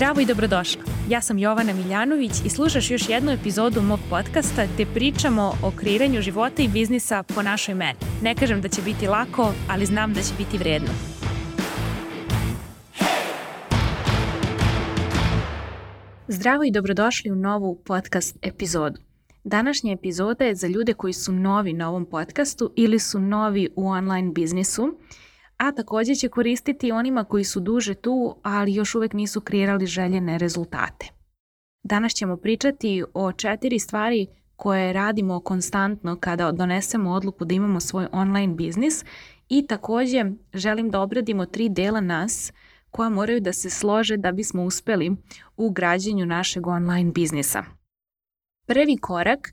Zdravo i dobrodošla. Ja sam Jovana Miljanović i slušaš još jednu epizodu mog podcasta gde pričamo o kreiranju života i biznisa po našoj meni. Ne kažem da će biti lako, ali znam da će biti vredno. Zdravo i dobrodošli u novu podcast epizodu. Današnja epizoda je za ljude koji su novi na ovom podcastu ili su novi u online biznisu a takođe će koristiti onima koji su duže tu, ali još uvek nisu kreirali željene rezultate. Danas ćemo pričati o četiri stvari koje radimo konstantno kada donesemo odluku da imamo svoj online biznis i takođe želim da obradimo tri dela nas koja moraju da se slože da bismo uspeli u građenju našeg online biznisa. Prvi korak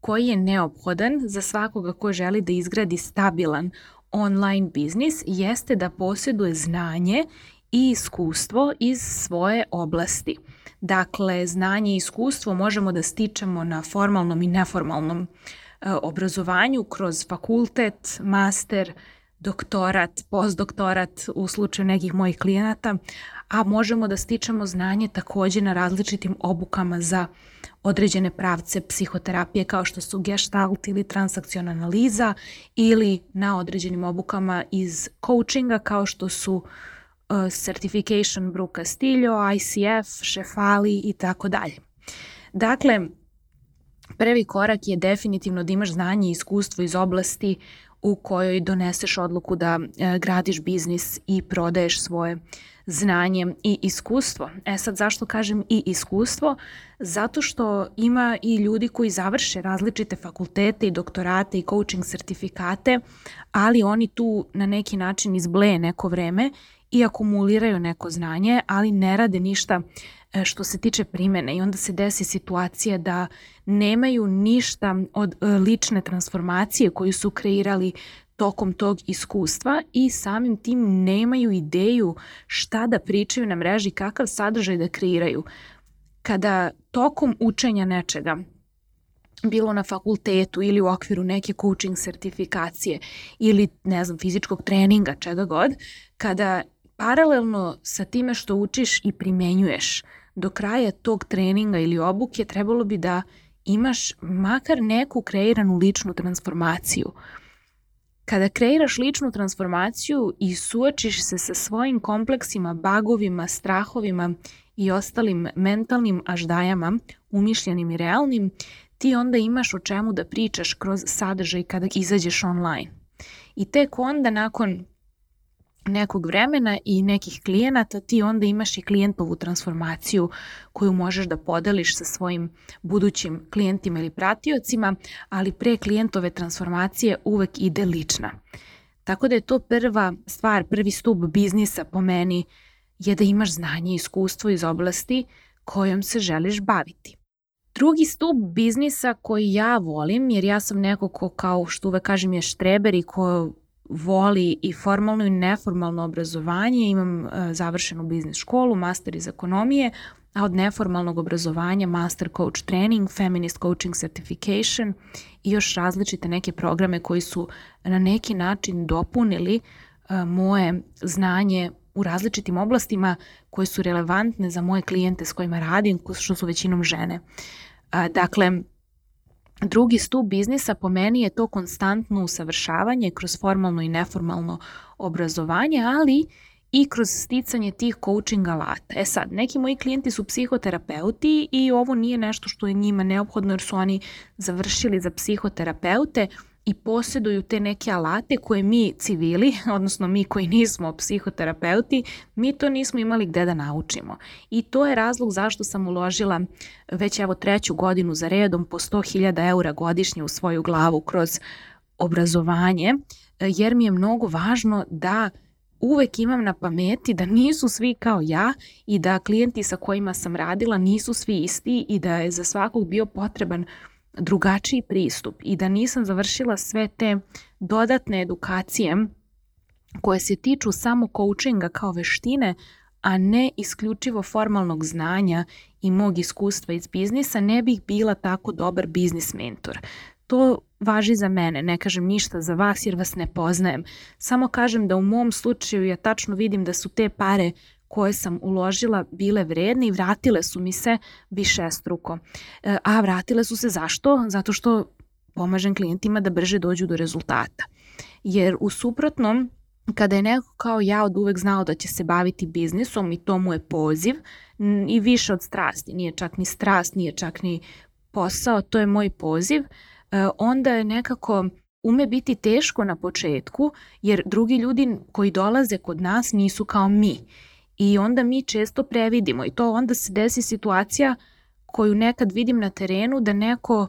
koji je neophodan za svakoga ko želi da izgradi stabilan online biznis jeste da posjeduje znanje i iskustvo iz svoje oblasti. Dakle, znanje i iskustvo možemo da stičemo na formalnom i neformalnom e, obrazovanju kroz fakultet, master, doktorat, postdoktorat u slučaju nekih mojih klijenata, a možemo da stičemo znanje takođe na različitim obukama za određene pravce psihoterapije kao što su gestalt ili transakciona analiza ili na određenim obukama iz coachinga kao što su uh, certification Brooke Castillo, ICF, Šefali i tako dalje. Dakle, prvi korak je definitivno da imaš znanje i iskustvo iz oblasti u kojoj doneseš odluku da e, gradiš biznis i prodaješ svoje znanje i iskustvo. E sad zašto kažem i iskustvo? Zato što ima i ljudi koji završe različite fakultete i doktorate i coaching sertifikate, ali oni tu na neki način izbleje neko vreme i akumuliraju neko znanje, ali ne rade ništa što se tiče primene i onda se desi situacija da nemaju ništa od e, lične transformacije koju su kreirali tokom tog iskustva i samim tim nemaju ideju šta da pričaju na mreži, kakav sadržaj da kreiraju. Kada tokom učenja nečega bilo na fakultetu ili u okviru neke coaching sertifikacije ili ne znam fizičkog treninga, čega god, kada paralelno sa time što učiš i primenjuješ do kraja tog treninga ili obuke trebalo bi da imaš makar neku kreiranu ličnu transformaciju. Kada kreiraš ličnu transformaciju i suočiš se sa svojim kompleksima, bagovima, strahovima i ostalim mentalnim aždajama, umišljenim i realnim, ti onda imaš o čemu da pričaš kroz sadržaj kada izađeš online. I tek onda nakon nekog vremena i nekih klijenata, ti onda imaš i klijentovu transformaciju koju možeš da podeliš sa svojim budućim klijentima ili pratiocima, ali pre klijentove transformacije uvek ide lična. Tako da je to prva stvar, prvi stup biznisa po meni je da imaš znanje i iskustvo iz oblasti kojom se želiš baviti. Drugi stup biznisa koji ja volim, jer ja sam neko ko kao što uvek kažem je štreber i ko voli i formalno i neformalno obrazovanje, imam uh, završenu biznis školu, master iz ekonomije, a od neformalnog obrazovanja master coach training, feminist coaching certification i još različite neke programe koji su na neki način dopunili uh, moje znanje u različitim oblastima koje su relevantne za moje klijente s kojima radim, što su većinom žene. Uh, dakle, Drugi stup biznisa po meni je to konstantno usavršavanje kroz formalno i neformalno obrazovanje, ali i kroz sticanje tih coaching alata. E sad, neki moji klijenti su psihoterapeuti i ovo nije nešto što je njima neophodno jer su oni završili za psihoterapeute, i posjeduju te neke alate koje mi civili, odnosno mi koji nismo psihoterapeuti, mi to nismo imali gde da naučimo. I to je razlog zašto sam uložila već evo treću godinu za redom po 100.000 eura godišnje u svoju glavu kroz obrazovanje, jer mi je mnogo važno da uvek imam na pameti da nisu svi kao ja i da klijenti sa kojima sam radila nisu svi isti i da je za svakog bio potreban drugačiji pristup i da nisam završila sve te dodatne edukacije koje se tiču samo coachinga kao veštine, a ne isključivo formalnog znanja i mog iskustva iz biznisa, ne bih bila tako dobar biznis mentor. To važi za mene, ne kažem ništa za vas jer vas ne poznajem. Samo kažem da u mom slučaju ja tačno vidim da su te pare koje sam uložila bile vredne i vratile su mi se više struko. E, a vratile su se zašto? Zato što pomažem klijentima da brže dođu do rezultata. Jer u suprotnom, kada je neko kao ja od uvek znao da će se baviti biznisom i to mu je poziv i više od strasti, nije čak ni strast, nije čak ni posao, to je moj poziv, e, onda je nekako ume biti teško na početku jer drugi ljudi koji dolaze kod nas nisu kao mi. I onda mi često previdimo i to onda se desi situacija koju nekad vidim na terenu da neko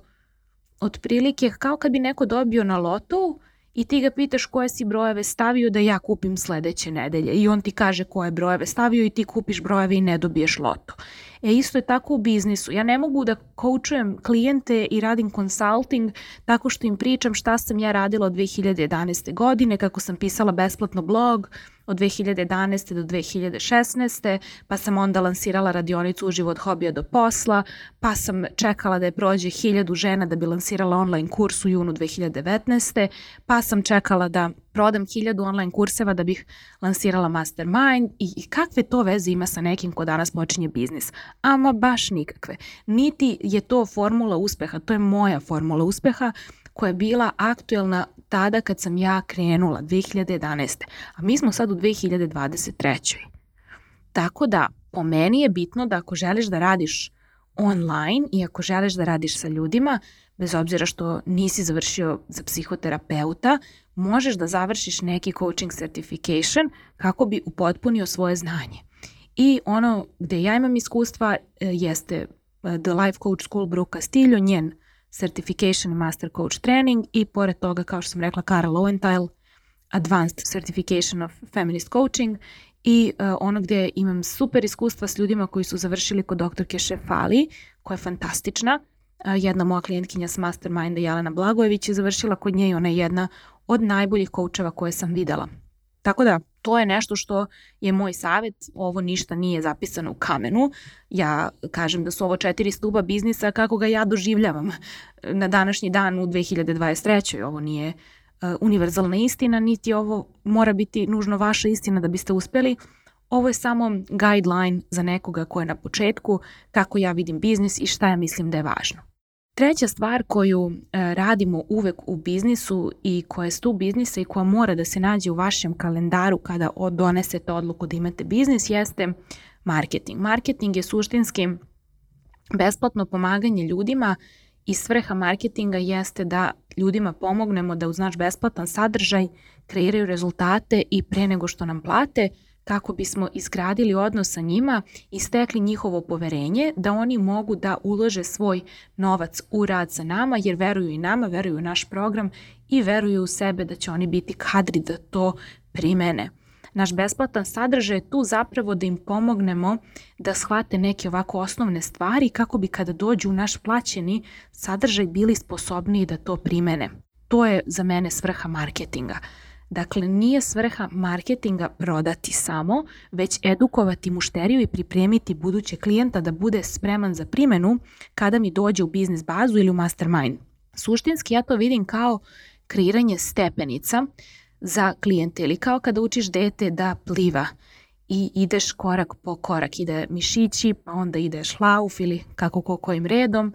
otprilike kao kad bi neko dobio na lotu i ti ga pitaš koje si brojeve stavio da ja kupim sledeće nedelje i on ti kaže koje brojeve stavio i ti kupiš brojeve i ne dobiješ loto. E isto je tako u biznisu. Ja ne mogu da koučujem klijente i radim consulting tako što im pričam šta sam ja radila od 2011. godine, kako sam pisala besplatno blog, od 2011. do 2016. pa sam onda lansirala radionicu uživo od hobija do posla, pa sam čekala da je prođe hiljadu žena da bi lansirala online kurs u junu 2019. pa sam čekala da prodam hiljadu online kurseva da bih lansirala mastermind i, i kakve to veze ima sa nekim ko danas počinje biznis? Ama baš nikakve. Niti je to formula uspeha, to je moja formula uspeha koja je bila aktuelna tada kad sam ja krenula, 2011. A mi smo sad u 2023. Tako da, po meni je bitno da ako želiš da radiš online i ako želiš da radiš sa ljudima, bez obzira što nisi završio za psihoterapeuta, možeš da završiš neki coaching certification kako bi upotpunio svoje znanje. I ono gde ja imam iskustva e, jeste e, The Life Coach School Brooke Castillo, njen Certification i Master Coach Training i pored toga, kao što sam rekla, Kara Lowenthal, Advanced Certification of Feminist Coaching i uh, ono gde imam super iskustva s ljudima koji su završili kod doktorke Šefali, koja je fantastična. Uh, jedna moja klijentkinja s Masterminda, Jelena Blagojević, je završila kod nje i ona je jedna od najboljih koučeva koje sam videla. Tako da, to je nešto što je moj savet, ovo ništa nije zapisano u kamenu. Ja kažem da su ovo četiri stuba biznisa kako ga ja doživljavam na današnji dan u 2023. Ovo nije uh, univerzalna istina, niti ovo mora biti nužno vaša istina da biste uspeli. Ovo je samo guideline za nekoga ko je na početku, kako ja vidim biznis i šta ja mislim da je važno. Treća stvar koju e, radimo uvek u biznisu i koja je stup biznisa i koja mora da se nađe u vašem kalendaru kada donesete odluku da imate biznis jeste marketing. Marketing je suštinski besplatno pomaganje ljudima i svrha marketinga jeste da ljudima pomognemo da uz naš besplatan sadržaj kreiraju rezultate i pre nego što nam plate – kako bismo izgradili odnos sa njima i stekli njihovo poverenje da oni mogu da ulože svoj novac u rad sa nama jer veruju i nama, veruju u naš program i veruju u sebe da će oni biti kadri da to primene. Naš besplatan sadržaj je tu zapravo da im pomognemo da shvate neke ovako osnovne stvari kako bi kada dođu u naš plaćeni sadržaj bili sposobniji da to primene. To je za mene svrha marketinga. Dakle, nije svrha marketinga prodati samo, već edukovati mušteriju i pripremiti buduće klijenta da bude spreman za primenu kada mi dođe u biznis bazu ili u mastermind. Suštinski ja to vidim kao kreiranje stepenica za klijente ili kao kada učiš dete da pliva i ideš korak po korak, ide mišići, pa onda ide šlauf ili kako ko kojim redom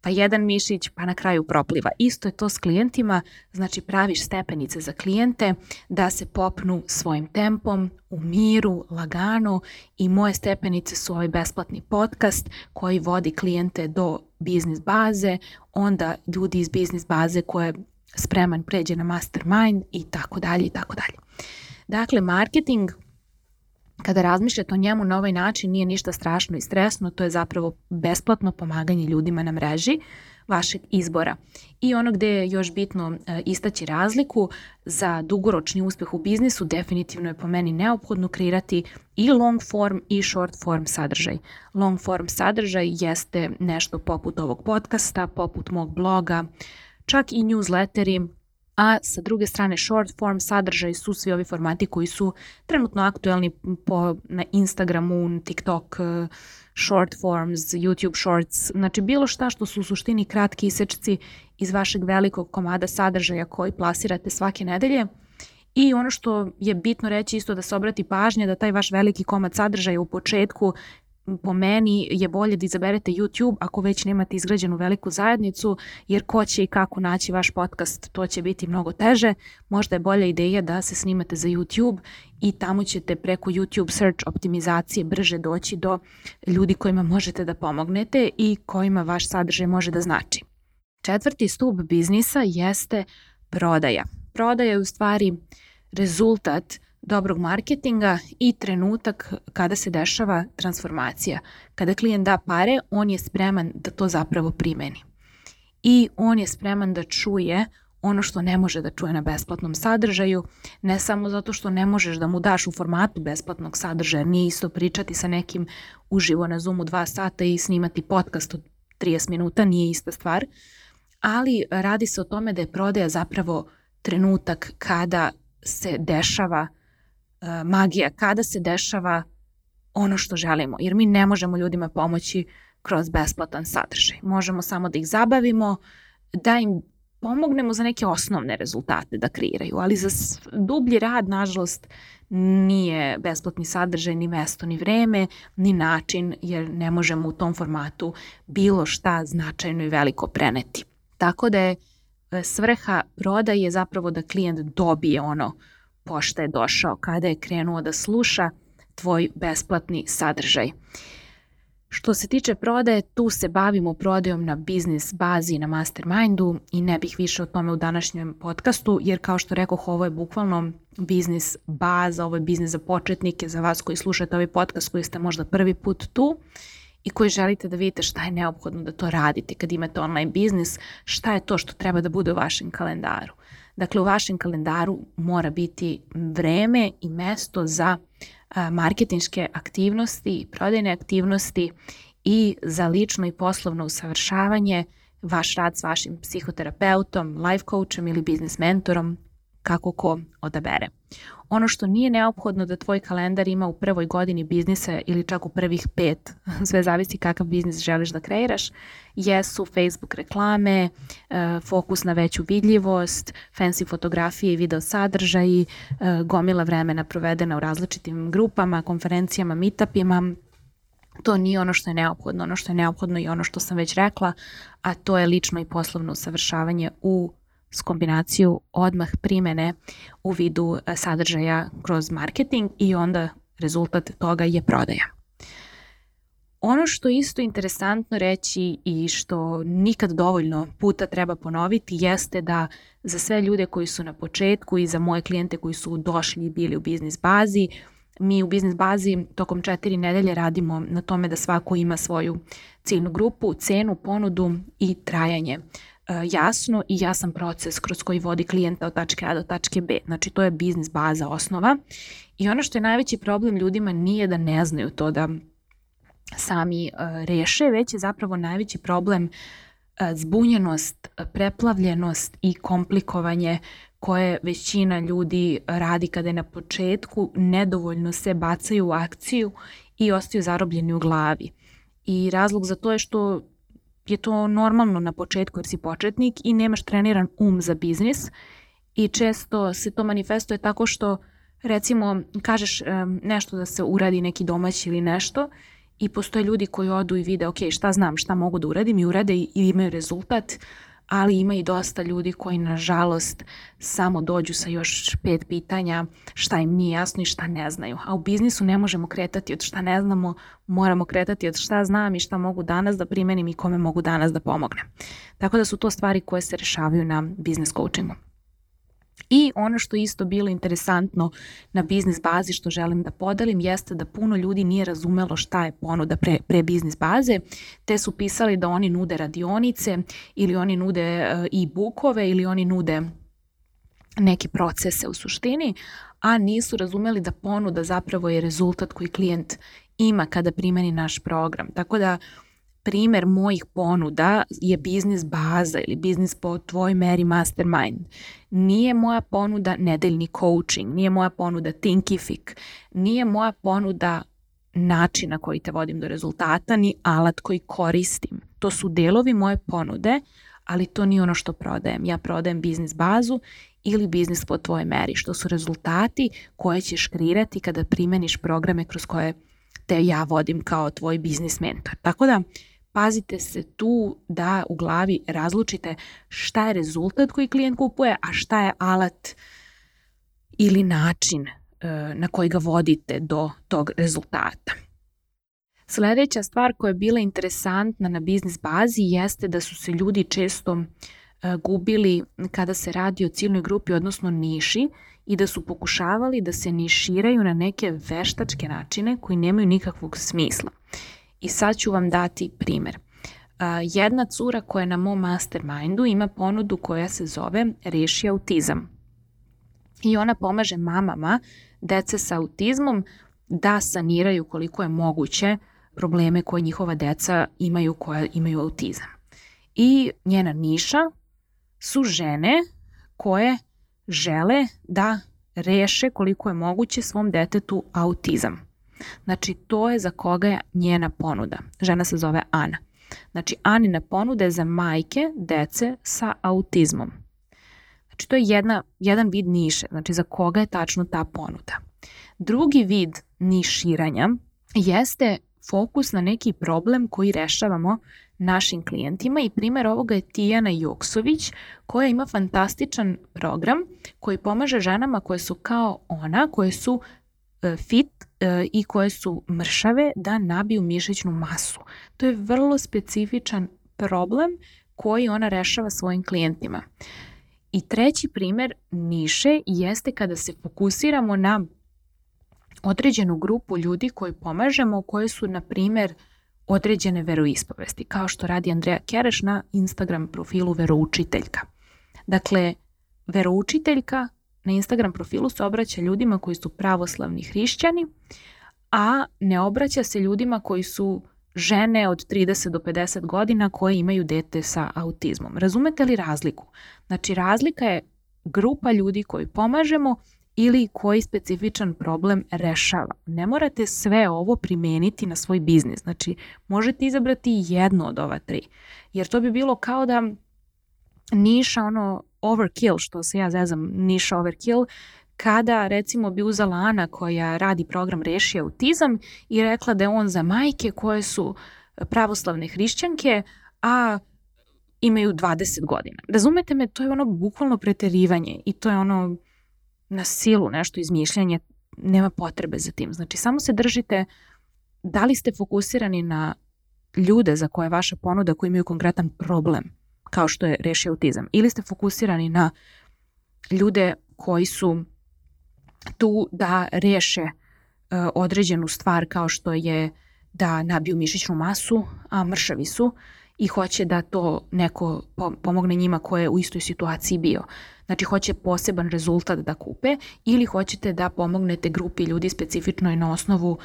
pa jedan mišić, pa na kraju propliva. Isto je to s klijentima, znači praviš stepenice za klijente da se popnu svojim tempom, u miru, lagano i moje stepenice su ovaj besplatni podcast koji vodi klijente do biznis baze, onda ljudi iz biznis baze koje spreman pređe na mastermind i tako dalje i tako dalje. Dakle, marketing kada razmišljate o njemu na ovaj način nije ništa strašno i stresno, to je zapravo besplatno pomaganje ljudima na mreži vašeg izbora. I ono gde je još bitno e, istaći razliku za dugoročni uspeh u biznisu definitivno je po meni neophodno kreirati i long form i short form sadržaj. Long form sadržaj jeste nešto poput ovog podcasta, poput mog bloga, čak i newsletteri, a sa druge strane short form sadržaj su svi ovi formati koji su trenutno aktuelni po, na Instagramu, TikTok, eh, short forms, YouTube shorts, znači bilo šta što su u suštini kratki isečci iz vašeg velikog komada sadržaja koji plasirate svake nedelje. I ono što je bitno reći isto da se obrati pažnja da taj vaš veliki komad sadržaja u početku po meni je bolje da izaberete YouTube ako već nemate izgrađenu veliku zajednicu, jer ko će i kako naći vaš podcast, to će biti mnogo teže. Možda je bolja ideja da se snimate za YouTube i tamo ćete preko YouTube search optimizacije brže doći do ljudi kojima možete da pomognete i kojima vaš sadržaj može da znači. Četvrti stup biznisa jeste prodaja. Prodaja je u stvari rezultat dobrog marketinga i trenutak kada se dešava transformacija. Kada klijent da pare, on je spreman da to zapravo primeni. I on je spreman da čuje ono što ne može da čuje na besplatnom sadržaju, ne samo zato što ne možeš da mu daš u formatu besplatnog sadržaja, nije isto pričati sa nekim uživo na Zoomu dva sata i snimati podcast od 30 minuta, nije ista stvar, ali radi se o tome da je prodaja zapravo trenutak kada se dešava uh, magija, kada se dešava ono što želimo, jer mi ne možemo ljudima pomoći kroz besplatan sadržaj. Možemo samo da ih zabavimo, da im pomognemo za neke osnovne rezultate da kreiraju, ali za dublji rad, nažalost, nije besplatni sadržaj, ni mesto, ni vreme, ni način, jer ne možemo u tom formatu bilo šta značajno i veliko preneti. Tako da je e, svrha prodaje zapravo da klijent dobije ono pošto je došao, kada je krenuo da sluša tvoj besplatni sadržaj. Što se tiče prodaje, tu se bavimo prodajom na biznis bazi na mastermindu i ne bih više o tome u današnjem podcastu, jer kao što rekoh, ovo je bukvalno biznis baza, ovo je biznis za početnike, za vas koji slušate ovaj podcast koji ste možda prvi put tu i koji želite da vidite šta je neophodno da to radite kad imate online biznis, šta je to što treba da bude u vašem kalendaru. Dakle, u vašem kalendaru mora biti vreme i mesto za marketinške aktivnosti, prodajne aktivnosti i za lično i poslovno usavršavanje, vaš rad s vašim psihoterapeutom, life coachom ili biznis mentorom, kako ko odabere. Ono što nije neophodno da tvoj kalendar ima u prvoj godini biznisa ili čak u prvih pet, sve zavisi kakav biznis želiš da kreiraš, jesu Facebook reklame, e, fokus na veću vidljivost, fancy fotografije i video sadržaji, e, gomila vremena provedena u različitim grupama, konferencijama, meetupima, to nije ono što je neophodno. Ono što je neophodno i ono što sam već rekla, a to je lično i poslovno usavršavanje u s kombinaciju odmah primene u vidu e, sadržaja kroz marketing i onda rezultat toga je prodaja. Ono što je isto interesantno reći i što nikad dovoljno puta treba ponoviti jeste da za sve ljude koji su na početku i za moje klijente koji su došli i bili u biznis bazi, mi u biznis bazi tokom četiri nedelje radimo na tome da svako ima svoju ciljnu grupu, cenu, ponudu i trajanje jasno i jasan proces kroz koji vodi klijenta od tačke A do tačke B. Znači to je biznis baza osnova i ono što je najveći problem ljudima nije da ne znaju to da sami uh, reše, već je zapravo najveći problem uh, zbunjenost, preplavljenost i komplikovanje koje većina ljudi radi kada je na početku, nedovoljno se bacaju u akciju i ostaju zarobljeni u glavi. I razlog za to je što je to normalno na početku jer si početnik i nemaš treniran um za biznis i često se to manifestuje tako što recimo kažeš nešto da se uradi neki domaći ili nešto i postoje ljudi koji odu i vide ok šta znam šta mogu da uradim? I urade i imaju rezultat ali ima i dosta ljudi koji nažalost samo dođu sa još pet pitanja šta im nije jasno i šta ne znaju. A u biznisu ne možemo kretati od šta ne znamo, moramo kretati od šta znam i šta mogu danas da primenim i kome mogu danas da pomognem. Tako da su to stvari koje se rešavaju na biznis coachingu. I ono što isto bilo interesantno na biznis bazi što želim da podelim jeste da puno ljudi nije razumelo šta je ponuda pre, pre biznis baze, te su pisali da oni nude radionice ili oni nude e-bookove ili oni nude neke procese u suštini, a nisu razumeli da ponuda zapravo je rezultat koji klijent ima kada primeni naš program. Tako da primer mojih ponuda je biznis baza ili biznis po tvoj meri mastermind. Nije moja ponuda nedeljni coaching, nije moja ponuda Thinkific, nije moja ponuda način na koji te vodim do rezultata, ni alat koji koristim. To su delovi moje ponude, ali to nije ono što prodajem. Ja prodajem biznis bazu ili biznis po tvojoj meri, što su rezultati koje ćeš kreirati kada primeniš programe kroz koje te ja vodim kao tvoj biznis mentor. Tako da, pazite se tu da u glavi razlučite šta je rezultat koji klijent kupuje, a šta je alat ili način e, na koji ga vodite do tog rezultata. Sledeća stvar koja je bila interesantna na biznis bazi jeste da su se ljudi često e, gubili kada se radi o ciljnoj grupi, odnosno niši, i da su pokušavali da se niširaju na neke veštačke načine koji nemaju nikakvog smisla. I sad ću vam dati primer. Jedna cura koja je na mom mastermindu ima ponudu koja se zove Reši autizam. I ona pomaže mamama dece sa autizmom da saniraju koliko je moguće probleme koje njihova deca imaju koja imaju autizam. I njena niša su žene koje žele da reše koliko je moguće svom detetu autizam. Znači, to je za koga je njena ponuda. Žena se zove Ana. Znači, Anina ponuda je za majke dece sa autizmom. Znači, to je jedna, jedan vid niše, znači za koga je tačno ta ponuda. Drugi vid niširanja jeste fokus na neki problem koji rešavamo našim klijentima i primer ovoga je Tijana Joksović koja ima fantastičan program koji pomaže ženama koje su kao ona, koje su e, fit i koje su mršave da nabiju mišićnu masu. To je vrlo specifičan problem koji ona rešava svojim klijentima. I treći primer niše jeste kada se fokusiramo na određenu grupu ljudi koji pomažemo, koje su, na primer, određene veroispovesti, kao što radi Andreja Kereš na Instagram profilu veroučiteljka. Dakle, veroučiteljka na Instagram profilu se obraća ljudima koji su pravoslavni hrišćani, a ne obraća se ljudima koji su žene od 30 do 50 godina koje imaju dete sa autizmom. Razumete li razliku? Znači razlika je grupa ljudi koji pomažemo ili koji specifičan problem rešava. Ne morate sve ovo primeniti na svoj biznis. Znači, možete izabrati jedno od ova tri. Jer to bi bilo kao da niša ono overkill, što se ja zezam, niša overkill, kada recimo bi uzela Ana koja radi program Reši autizam i rekla da je on za majke koje su pravoslavne hrišćanke, a imaju 20 godina. Razumete me, to je ono bukvalno preterivanje i to je ono na silu nešto izmišljanje, nema potrebe za tim. Znači, samo se držite da li ste fokusirani na ljude za koje je vaša ponuda koji imaju konkretan problem, kao što je reši autizam, ili ste fokusirani na ljude koji su tu da reše uh, određenu stvar kao što je da nabiju mišićnu masu, a mršavi su i hoće da to neko pomogne njima ko je u istoj situaciji bio. Znači hoće poseban rezultat da kupe ili hoćete da pomognete grupi ljudi specifično na osnovu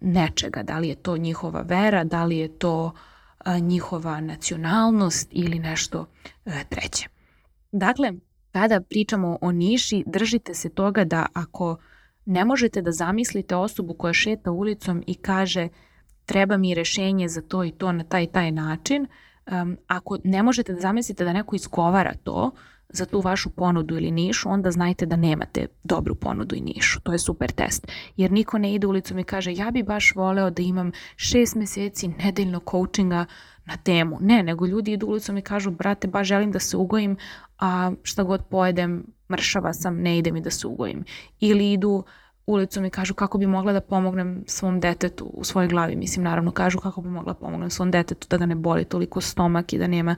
nečega, da li je to njihova vera, da li je to a, njihova nacionalnost ili nešto e, treće. Dakle, kada pričamo o niši, držite se toga da ako ne možete da zamislite osobu koja šeta ulicom i kaže treba mi rešenje za to i to na taj taj način, um, ako ne možete da zamislite da neko izgovara to, za tu vašu ponudu ili nišu, onda znajte da nemate dobru ponudu i nišu. To je super test. Jer niko ne ide ulicom i kaže ja bi baš voleo da imam šest meseci nedeljno coachinga na temu. Ne, nego ljudi idu ulicom i kažu brate baš želim da se ugojim, a šta god pojedem mršava sam, ne ide mi da se ugojim. Ili idu ulicom i kažu kako bi mogla da pomognem svom detetu u svojoj glavi. Mislim, naravno, kažu kako bi mogla da pomognem svom detetu da ga ne boli toliko stomak i da nema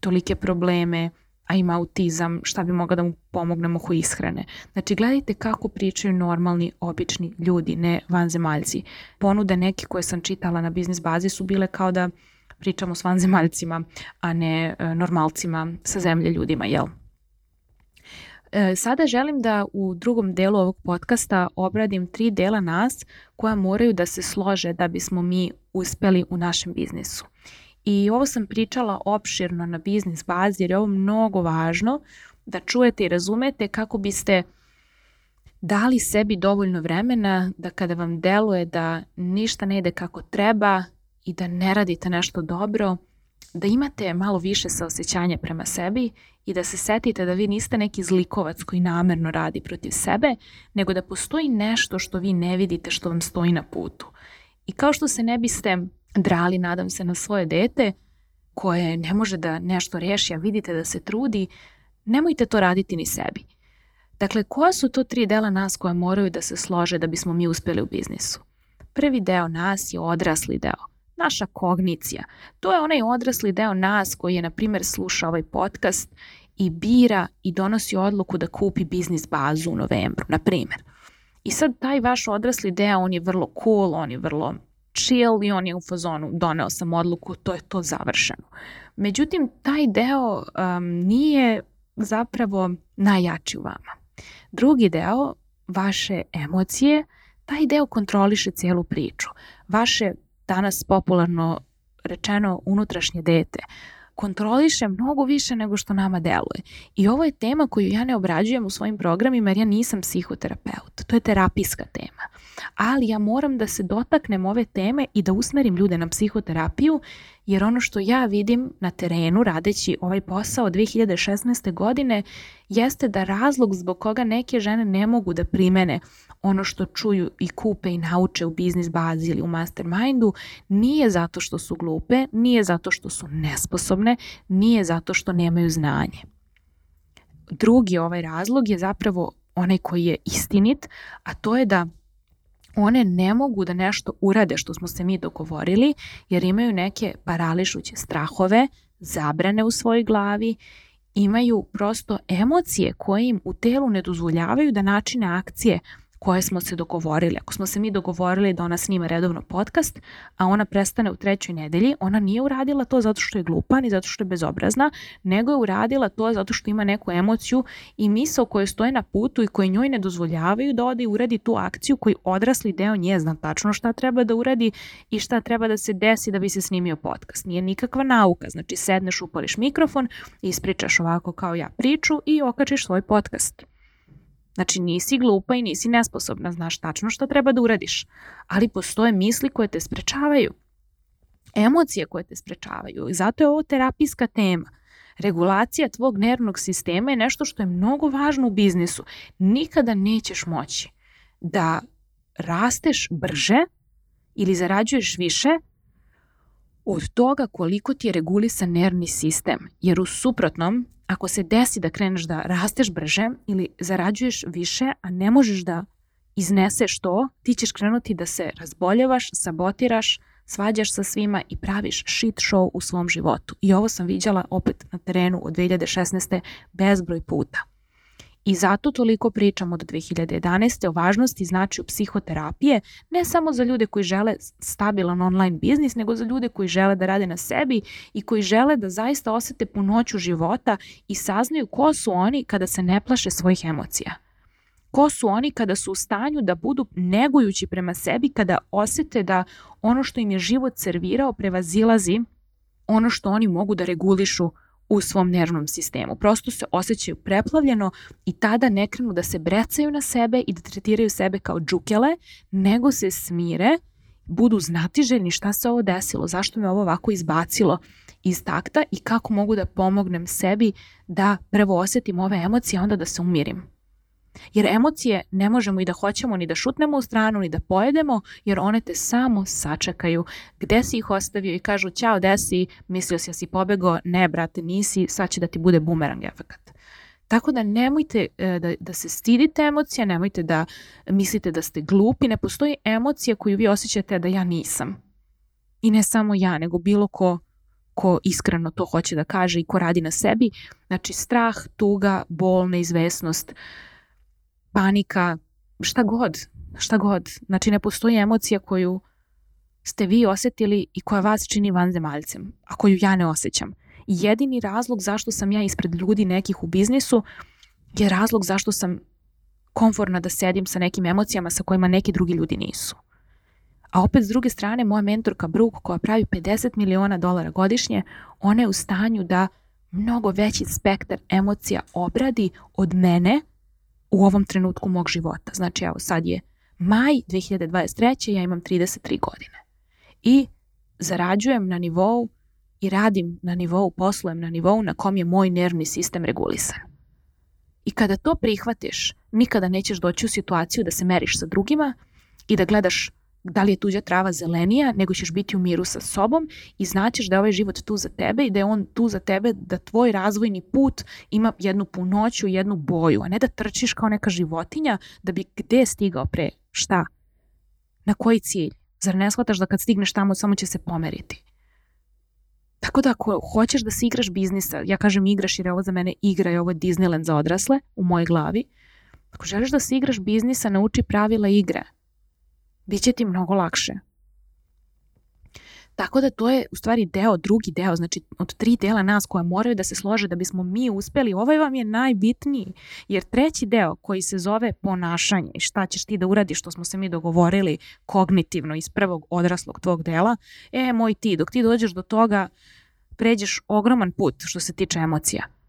tolike probleme a ima autizam, šta bi mogla da mu pomognemo oko ishrane. Znači, gledajte kako pričaju normalni, obični ljudi, ne vanzemaljci. Ponude neke koje sam čitala na biznis bazi su bile kao da pričamo s vanzemaljcima, a ne e, normalcima sa zemlje ljudima, jel? E, sada želim da u drugom delu ovog podcasta obradim tri dela nas koja moraju da se slože da bismo mi uspeli u našem biznisu. I ovo sam pričala opširno na biznis bazi jer je ovo mnogo važno da čujete i razumete kako biste dali sebi dovoljno vremena da kada vam deluje da ništa ne ide kako treba i da ne radite nešto dobro, da imate malo više saosećanja prema sebi i da se setite da vi niste neki zlikovac koji namerno radi protiv sebe, nego da postoji nešto što vi ne vidite što vam stoji na putu. I kao što se ne biste drali, nadam se, na svoje dete, koje ne može da nešto reši, a vidite da se trudi, nemojte to raditi ni sebi. Dakle, koja su to tri dela nas koja moraju da se slože da bismo mi uspeli u biznisu? Prvi deo nas je odrasli deo naša kognicija. To je onaj odrasli deo nas koji je, na primjer, sluša ovaj podcast i bira i donosi odluku da kupi biznis bazu u novembru, na primjer. I sad taj vaš odrasli deo, on je vrlo cool, on je vrlo chill i on je u fazonu doneo sam odluku, to je to završeno. Međutim, taj deo um, nije zapravo najjači u vama. Drugi deo, vaše emocije, taj deo kontroliše cijelu priču. Vaše danas popularno rečeno unutrašnje dete kontroliše mnogo više nego što nama deluje. I ovo je tema koju ja ne obrađujem u svojim programima jer ja nisam psihoterapeut. To je terapijska tema. Ali ja moram da se dotaknem ove teme i da usmerim ljude na psihoterapiju jer ono što ja vidim na terenu radeći ovaj posao od 2016. godine jeste da razlog zbog koga neke žene ne mogu da primene ono što čuju i kupe i nauče u biznis bazi ili u mastermindu nije zato što su glupe, nije zato što su nesposobne, nije zato što nemaju znanje. Drugi ovaj razlog je zapravo onaj koji je istinit, a to je da one ne mogu da nešto urade što smo se mi dogovorili jer imaju neke parališuće strahove, zabrane u svojoj glavi, imaju prosto emocije koje im u telu ne dozvoljavaju da načine akcije koje smo se dogovorili. Ako smo se mi dogovorili da ona snima redovno podcast, a ona prestane u trećoj nedelji, ona nije uradila to zato što je glupa ni zato što je bezobrazna, nego je uradila to zato što ima neku emociju i misao koje stoje na putu i koje njoj ne dozvoljavaju da ode i uradi tu akciju koji odrasli deo nje zna tačno šta treba da uradi i šta treba da se desi da bi se snimio podcast. Nije nikakva nauka, znači sedneš, upališ mikrofon, ispričaš ovako kao ja priču i okačiš svoj podcast. Znači nisi glupa i nisi nesposobna, znaš tačno što treba da uradiš, ali postoje misli koje te sprečavaju, emocije koje te sprečavaju i zato je ovo terapijska tema. Regulacija tvog nervnog sistema je nešto što je mnogo važno u biznisu. Nikada nećeš moći da rasteš brže ili zarađuješ više od toga koliko ti je regulisan nervni sistem, jer u suprotnom ako se desi da kreneš da rasteš brže ili zarađuješ više, a ne možeš da izneseš to, ti ćeš krenuti da se razboljevaš, sabotiraš, svađaš sa svima i praviš shit show u svom životu. I ovo sam viđala opet na terenu od 2016. bezbroj puta. I zato toliko pričamo do 2011. o važnosti značaju psihoterapije, ne samo za ljude koji žele stabilan online biznis, nego za ljude koji žele da rade na sebi i koji žele da zaista osete punoću života i saznaju ko su oni kada se ne plaše svojih emocija. Ko su oni kada su u stanju da budu negujući prema sebi, kada osete da ono što im je život servirao prevazilazi ono što oni mogu da regulišu u svom nervnom sistemu. Prosto se osjećaju preplavljeno i tada ne krenu da se brecaju na sebe i da tretiraju sebe kao džukele, nego se smire, budu znatiželjni šta se ovo desilo, zašto me ovo ovako izbacilo iz takta i kako mogu da pomognem sebi da prvo osjetim ove emocije, onda da se umirim. Jer emocije ne možemo i da hoćemo ni da šutnemo u stranu, ni da pojedemo, jer one te samo sačekaju. Gde si ih ostavio i kažu, ćao, gde si, mislio si da si pobego, ne, brate, nisi, sad će da ti bude bumerang efekt. Tako da nemojte e, da, da se stidite emocija, nemojte da mislite da ste glupi, ne postoji emocija koju vi osjećate da ja nisam. I ne samo ja, nego bilo ko ko iskreno to hoće da kaže i ko radi na sebi. Znači strah, tuga, bol, neizvesnost, uh, panika, šta god, šta god. Znači ne postoji emocija koju ste vi osetili i koja vas čini vanzemaljcem, a koju ja ne osjećam. Jedini razlog zašto sam ja ispred ljudi nekih u biznisu je razlog zašto sam konforna da sedim sa nekim emocijama sa kojima neki drugi ljudi nisu. A opet s druge strane, moja mentorka Brooke koja pravi 50 miliona dolara godišnje, ona je u stanju da mnogo veći spektar emocija obradi od mene u ovom trenutku mog života. Znači, evo, sad je maj 2023. ja imam 33 godine. I zarađujem na nivou i radim na nivou, poslujem na nivou na kom je moj nervni sistem regulisan. I kada to prihvatiš, nikada nećeš doći u situaciju da se meriš sa drugima i da gledaš da li je tuđa trava zelenija, nego ćeš biti u miru sa sobom i znaćeš da je ovaj život tu za tebe i da je on tu za tebe, da tvoj razvojni put ima jednu punoću, jednu boju, a ne da trčiš kao neka životinja da bi gde stigao pre, šta, na koji cilj. Zar ne shvataš da kad stigneš tamo samo će se pomeriti? Tako da ako hoćeš da se igraš biznisa, ja kažem igraš jer je ovo za mene igra i ovo je Disneyland za odrasle u mojoj glavi, ako želiš da se igraš biznisa, nauči pravila igre – Biće ti mnogo lakše. Tako da to je u stvari deo, drugi deo, znači od tri dela nas koja moraju da se slože da bismo mi uspeli, ovaj vam je najbitniji, jer treći deo koji se zove ponašanje i šta ćeš ti da uradiš, što smo se mi dogovorili kognitivno iz prvog odraslog tvog dela, e, moj ti, dok ti dođeš do toga, pređeš ogroman put što se tiče emocija.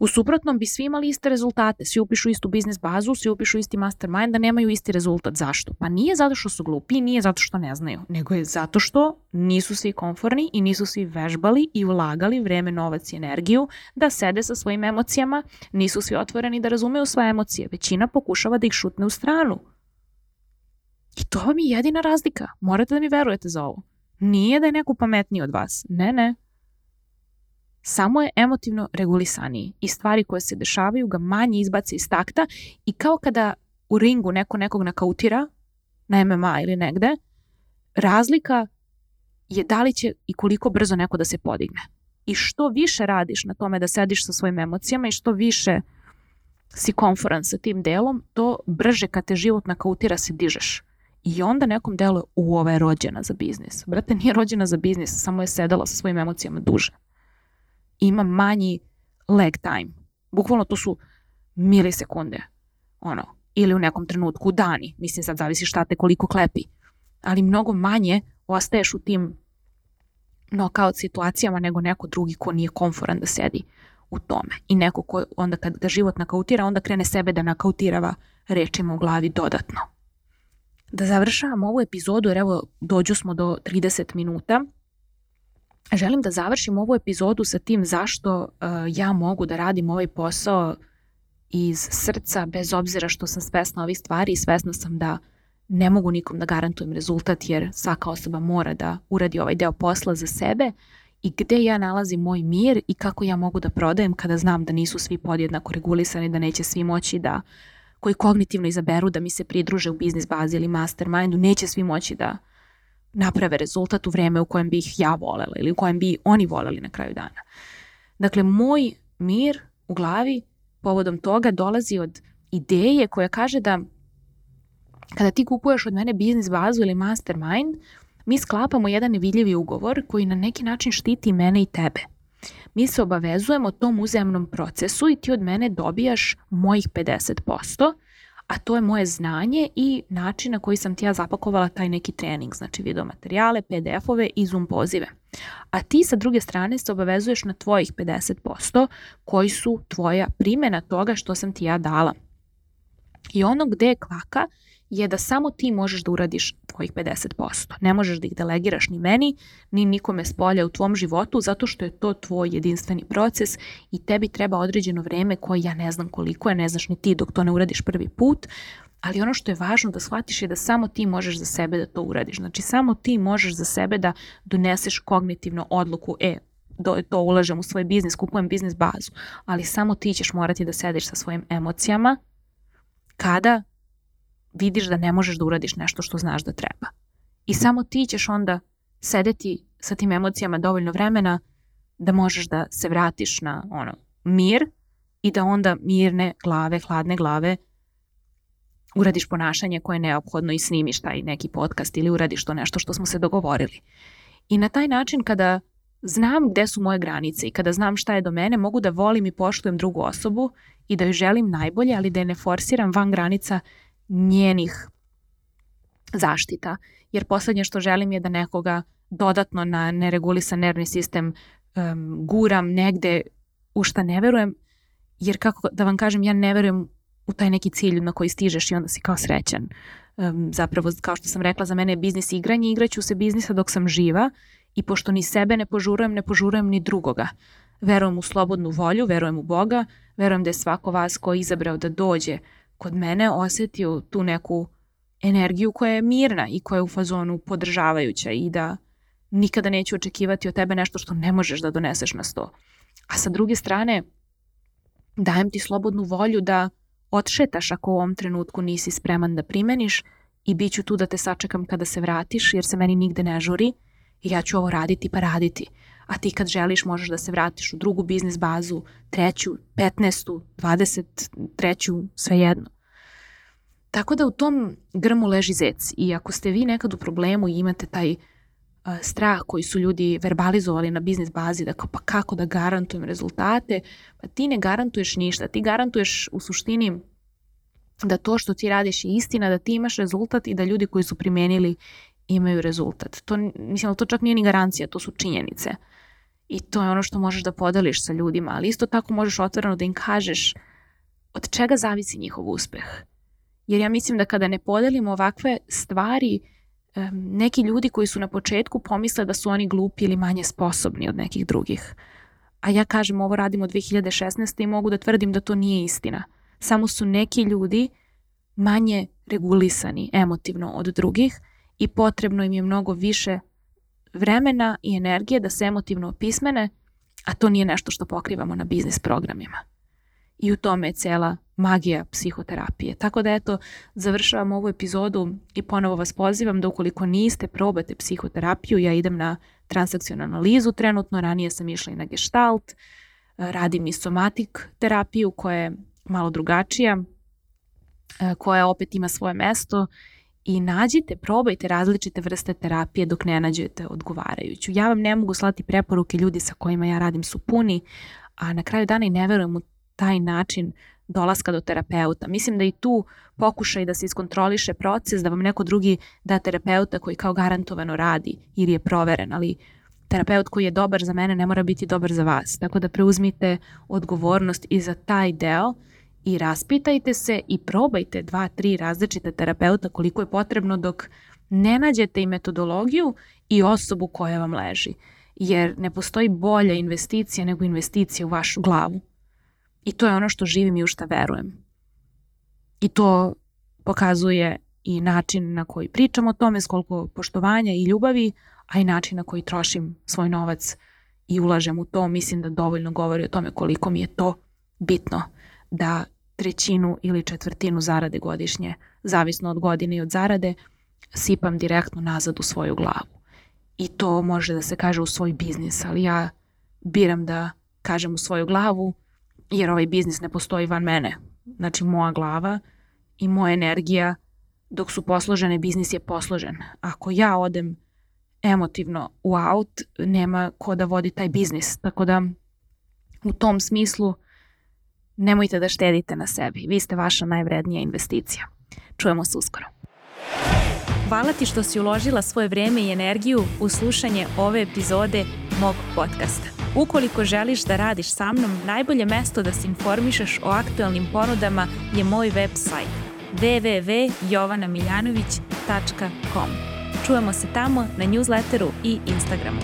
U suprotnom bi svi imali iste rezultate, svi upišu istu biznis bazu, svi upišu isti mastermind, da nemaju isti rezultat. Zašto? Pa nije zato što su glupi, nije zato što ne znaju, nego je zato što nisu svi konforni i nisu svi vežbali i ulagali vreme, novac i energiju da sede sa svojim emocijama, nisu svi otvoreni da razumeju svoje emocije. Većina pokušava da ih šutne u stranu. I to vam je jedina razlika. Morate da mi verujete za ovo. Nije da je neko pametniji od vas. Ne, ne samo je emotivno regulisaniji i stvari koje se dešavaju ga manje izbace iz takta i kao kada u ringu neko nekog nakautira na MMA ili negde, razlika je da li će i koliko brzo neko da se podigne. I što više radiš na tome da sediš sa svojim emocijama i što više si konforan sa tim delom, to brže kad te život nakautira se dižeš. I onda nekom delu u ova je rođena za biznis. Brate, nije rođena za biznis, samo je sedala sa svojim emocijama duže ima manji lag time. Bukvalno to su milisekunde. Ono, ili u nekom trenutku dani. Mislim sad zavisi šta te koliko klepi. Ali mnogo manje ostaješ u tim knockout situacijama nego neko drugi ko nije konforan da sedi u tome. I neko ko onda kad ga život nakautira, onda krene sebe da nakautirava rečima u glavi dodatno. Da završavam ovu epizodu, jer evo dođu smo do 30 minuta, želim da završim ovu epizodu sa tim zašto uh, ja mogu da radim ovaj posao iz srca, bez obzira što sam svesna ovih stvari i svesna sam da ne mogu nikom da garantujem rezultat jer svaka osoba mora da uradi ovaj deo posla za sebe i gde ja nalazim moj mir i kako ja mogu da prodajem kada znam da nisu svi podjednako regulisani, da neće svi moći da koji kognitivno izaberu da mi se pridruže u biznis bazi ili mastermindu, neće svi moći da naprave rezultat u vreme u kojem bi ih ja volela ili u kojem bi oni voleli na kraju dana. Dakle, moj mir u glavi povodom toga dolazi od ideje koja kaže da kada ti kupuješ od mene biznis bazu ili mastermind, mi sklapamo jedan nevidljivi ugovor koji na neki način štiti mene i tebe. Mi se obavezujemo tom uzemnom procesu i ti od mene dobijaš mojih 50%, a to je moje znanje i način na koji sam ti ja zapakovala taj neki trening, znači video materijale, PDF-ove i Zoom pozive. A ti sa druge strane se obavezuješ na tvojih 50% koji su tvoja primjena toga što sam ti ja dala. I ono gde je kvaka je da samo ti možeš da uradiš tvojih 50%. Ne možeš da ih delegiraš ni meni, ni nikome s polja u tvom životu, zato što je to tvoj jedinstveni proces i tebi treba određeno vreme koje ja ne znam koliko je, ne znaš ni ti dok to ne uradiš prvi put, ali ono što je važno da shvatiš je da samo ti možeš za sebe da to uradiš. Znači samo ti možeš za sebe da doneseš kognitivno odluku, e, do, to ulažem u svoj biznis, kupujem biznis bazu, ali samo ti ćeš morati da sediš sa svojim emocijama kada vidiš da ne možeš da uradiš nešto što znaš da treba. I samo ti ćeš onda sedeti sa tim emocijama dovoljno vremena da možeš da se vratiš na ono mir i da onda mirne glave, hladne glave uradiš ponašanje koje je neophodno i snimiš taj neki podcast ili uradiš to nešto što smo se dogovorili. I na taj način kada znam gde su moje granice i kada znam šta je do mene, mogu da volim i poštujem drugu osobu i da joj želim najbolje, ali da je ne forsiram van granica njenih zaštita. Jer poslednje što želim je da nekoga dodatno na neregulisan nervni sistem um, guram negde u šta ne verujem, jer kako da vam kažem, ja ne verujem u taj neki cilj na koji stižeš i onda si kao srećan. Um, zapravo, kao što sam rekla, za mene je biznis igranje, igraću se biznisa dok sam živa I pošto ni sebe ne požurujem, ne požurujem ni drugoga. Verujem u slobodnu volju, verujem u Boga, verujem da je svako vas ko je izabrao da dođe kod mene osetio tu neku energiju koja je mirna i koja je u fazonu podržavajuća i da nikada neću očekivati od tebe nešto što ne možeš da doneseš na sto. A sa druge strane, dajem ti slobodnu volju da odšetaš ako u ovom trenutku nisi spreman da primeniš i bit ću tu da te sačekam kada se vratiš jer se meni nigde ne žuri i ja ću ovo raditi pa raditi. A ti kad želiš možeš da se vratiš u drugu biznis bazu, treću, petnestu, dvadeset, treću, svejedno. Tako da u tom grmu leži zec. I ako ste vi nekad u problemu i imate taj uh, strah koji su ljudi verbalizovali na biznis bazi, da kao pa kako da garantujem rezultate, pa ti ne garantuješ ništa, ti garantuješ u suštini da to što ti radiš je istina, da ti imaš rezultat i da ljudi koji su primenili imaju rezultat. To, mislim, to čak nije ni garancija, to su činjenice. I to je ono što možeš da podeliš sa ljudima, ali isto tako možeš otvoreno da im kažeš od čega zavisi njihov uspeh. Jer ja mislim da kada ne podelimo ovakve stvari, neki ljudi koji su na početku pomisle da su oni glupi ili manje sposobni od nekih drugih. A ja kažem ovo radimo 2016. i mogu da tvrdim da to nije istina. Samo su neki ljudi manje regulisani emotivno od drugih i potrebno im je mnogo više vremena i energije da se emotivno opismene, a to nije nešto što pokrivamo na biznis programima. I u tome je cela magija psihoterapije. Tako da eto, završavam ovu epizodu i ponovo vas pozivam da ukoliko niste probate psihoterapiju, ja idem na transakcionalnu analizu trenutno, ranije sam išla i na gestalt, radim i somatik terapiju koja je malo drugačija, koja opet ima svoje mesto i nađite, probajte različite vrste terapije dok ne nađete odgovarajuću. Ja vam ne mogu slati preporuke, ljudi sa kojima ja radim su puni, a na kraju dana i ne verujem u taj način dolaska do terapeuta. Mislim da i tu pokušaj da se iskontroliše proces, da vam neko drugi da terapeuta koji kao garantovano radi ili je proveren, ali terapeut koji je dobar za mene ne mora biti dobar za vas. Tako da preuzmite odgovornost i za taj deo i raspitajte se i probajte dva, tri različite terapeuta koliko je potrebno dok ne nađete i metodologiju i osobu koja vam leži. Jer ne postoji bolja investicija nego investicija u vašu glavu. I to je ono što živim i u šta verujem. I to pokazuje i način na koji pričam o tome, s koliko poštovanja i ljubavi, a i način na koji trošim svoj novac i ulažem u to, mislim da dovoljno govori o tome koliko mi je to bitno da trećinu ili četvrtinu zarade godišnje, zavisno od godine i od zarade, sipam direktno nazad u svoju glavu. I to može da se kaže u svoj biznis, ali ja biram da kažem u svoju glavu, jer ovaj biznis ne postoji van mene. Znači moja glava i moja energija dok su posložene, biznis je posložen. Ako ja odem emotivno u aut, nema ko da vodi taj biznis. Tako da u tom smislu nemojte da štedite na sebi. Vi ste vaša najvrednija investicija. Čujemo se uskoro. Hvala ti što si uložila svoje vreme i energiju u slušanje ove epizode mog podcasta. Ukoliko želiš da radiš sa mnom, najbolje mesto da se informišeš o aktualnim ponudama je moj website www.jovanamiljanović.com. Čujemo se tamo na newsletteru i Instagramu.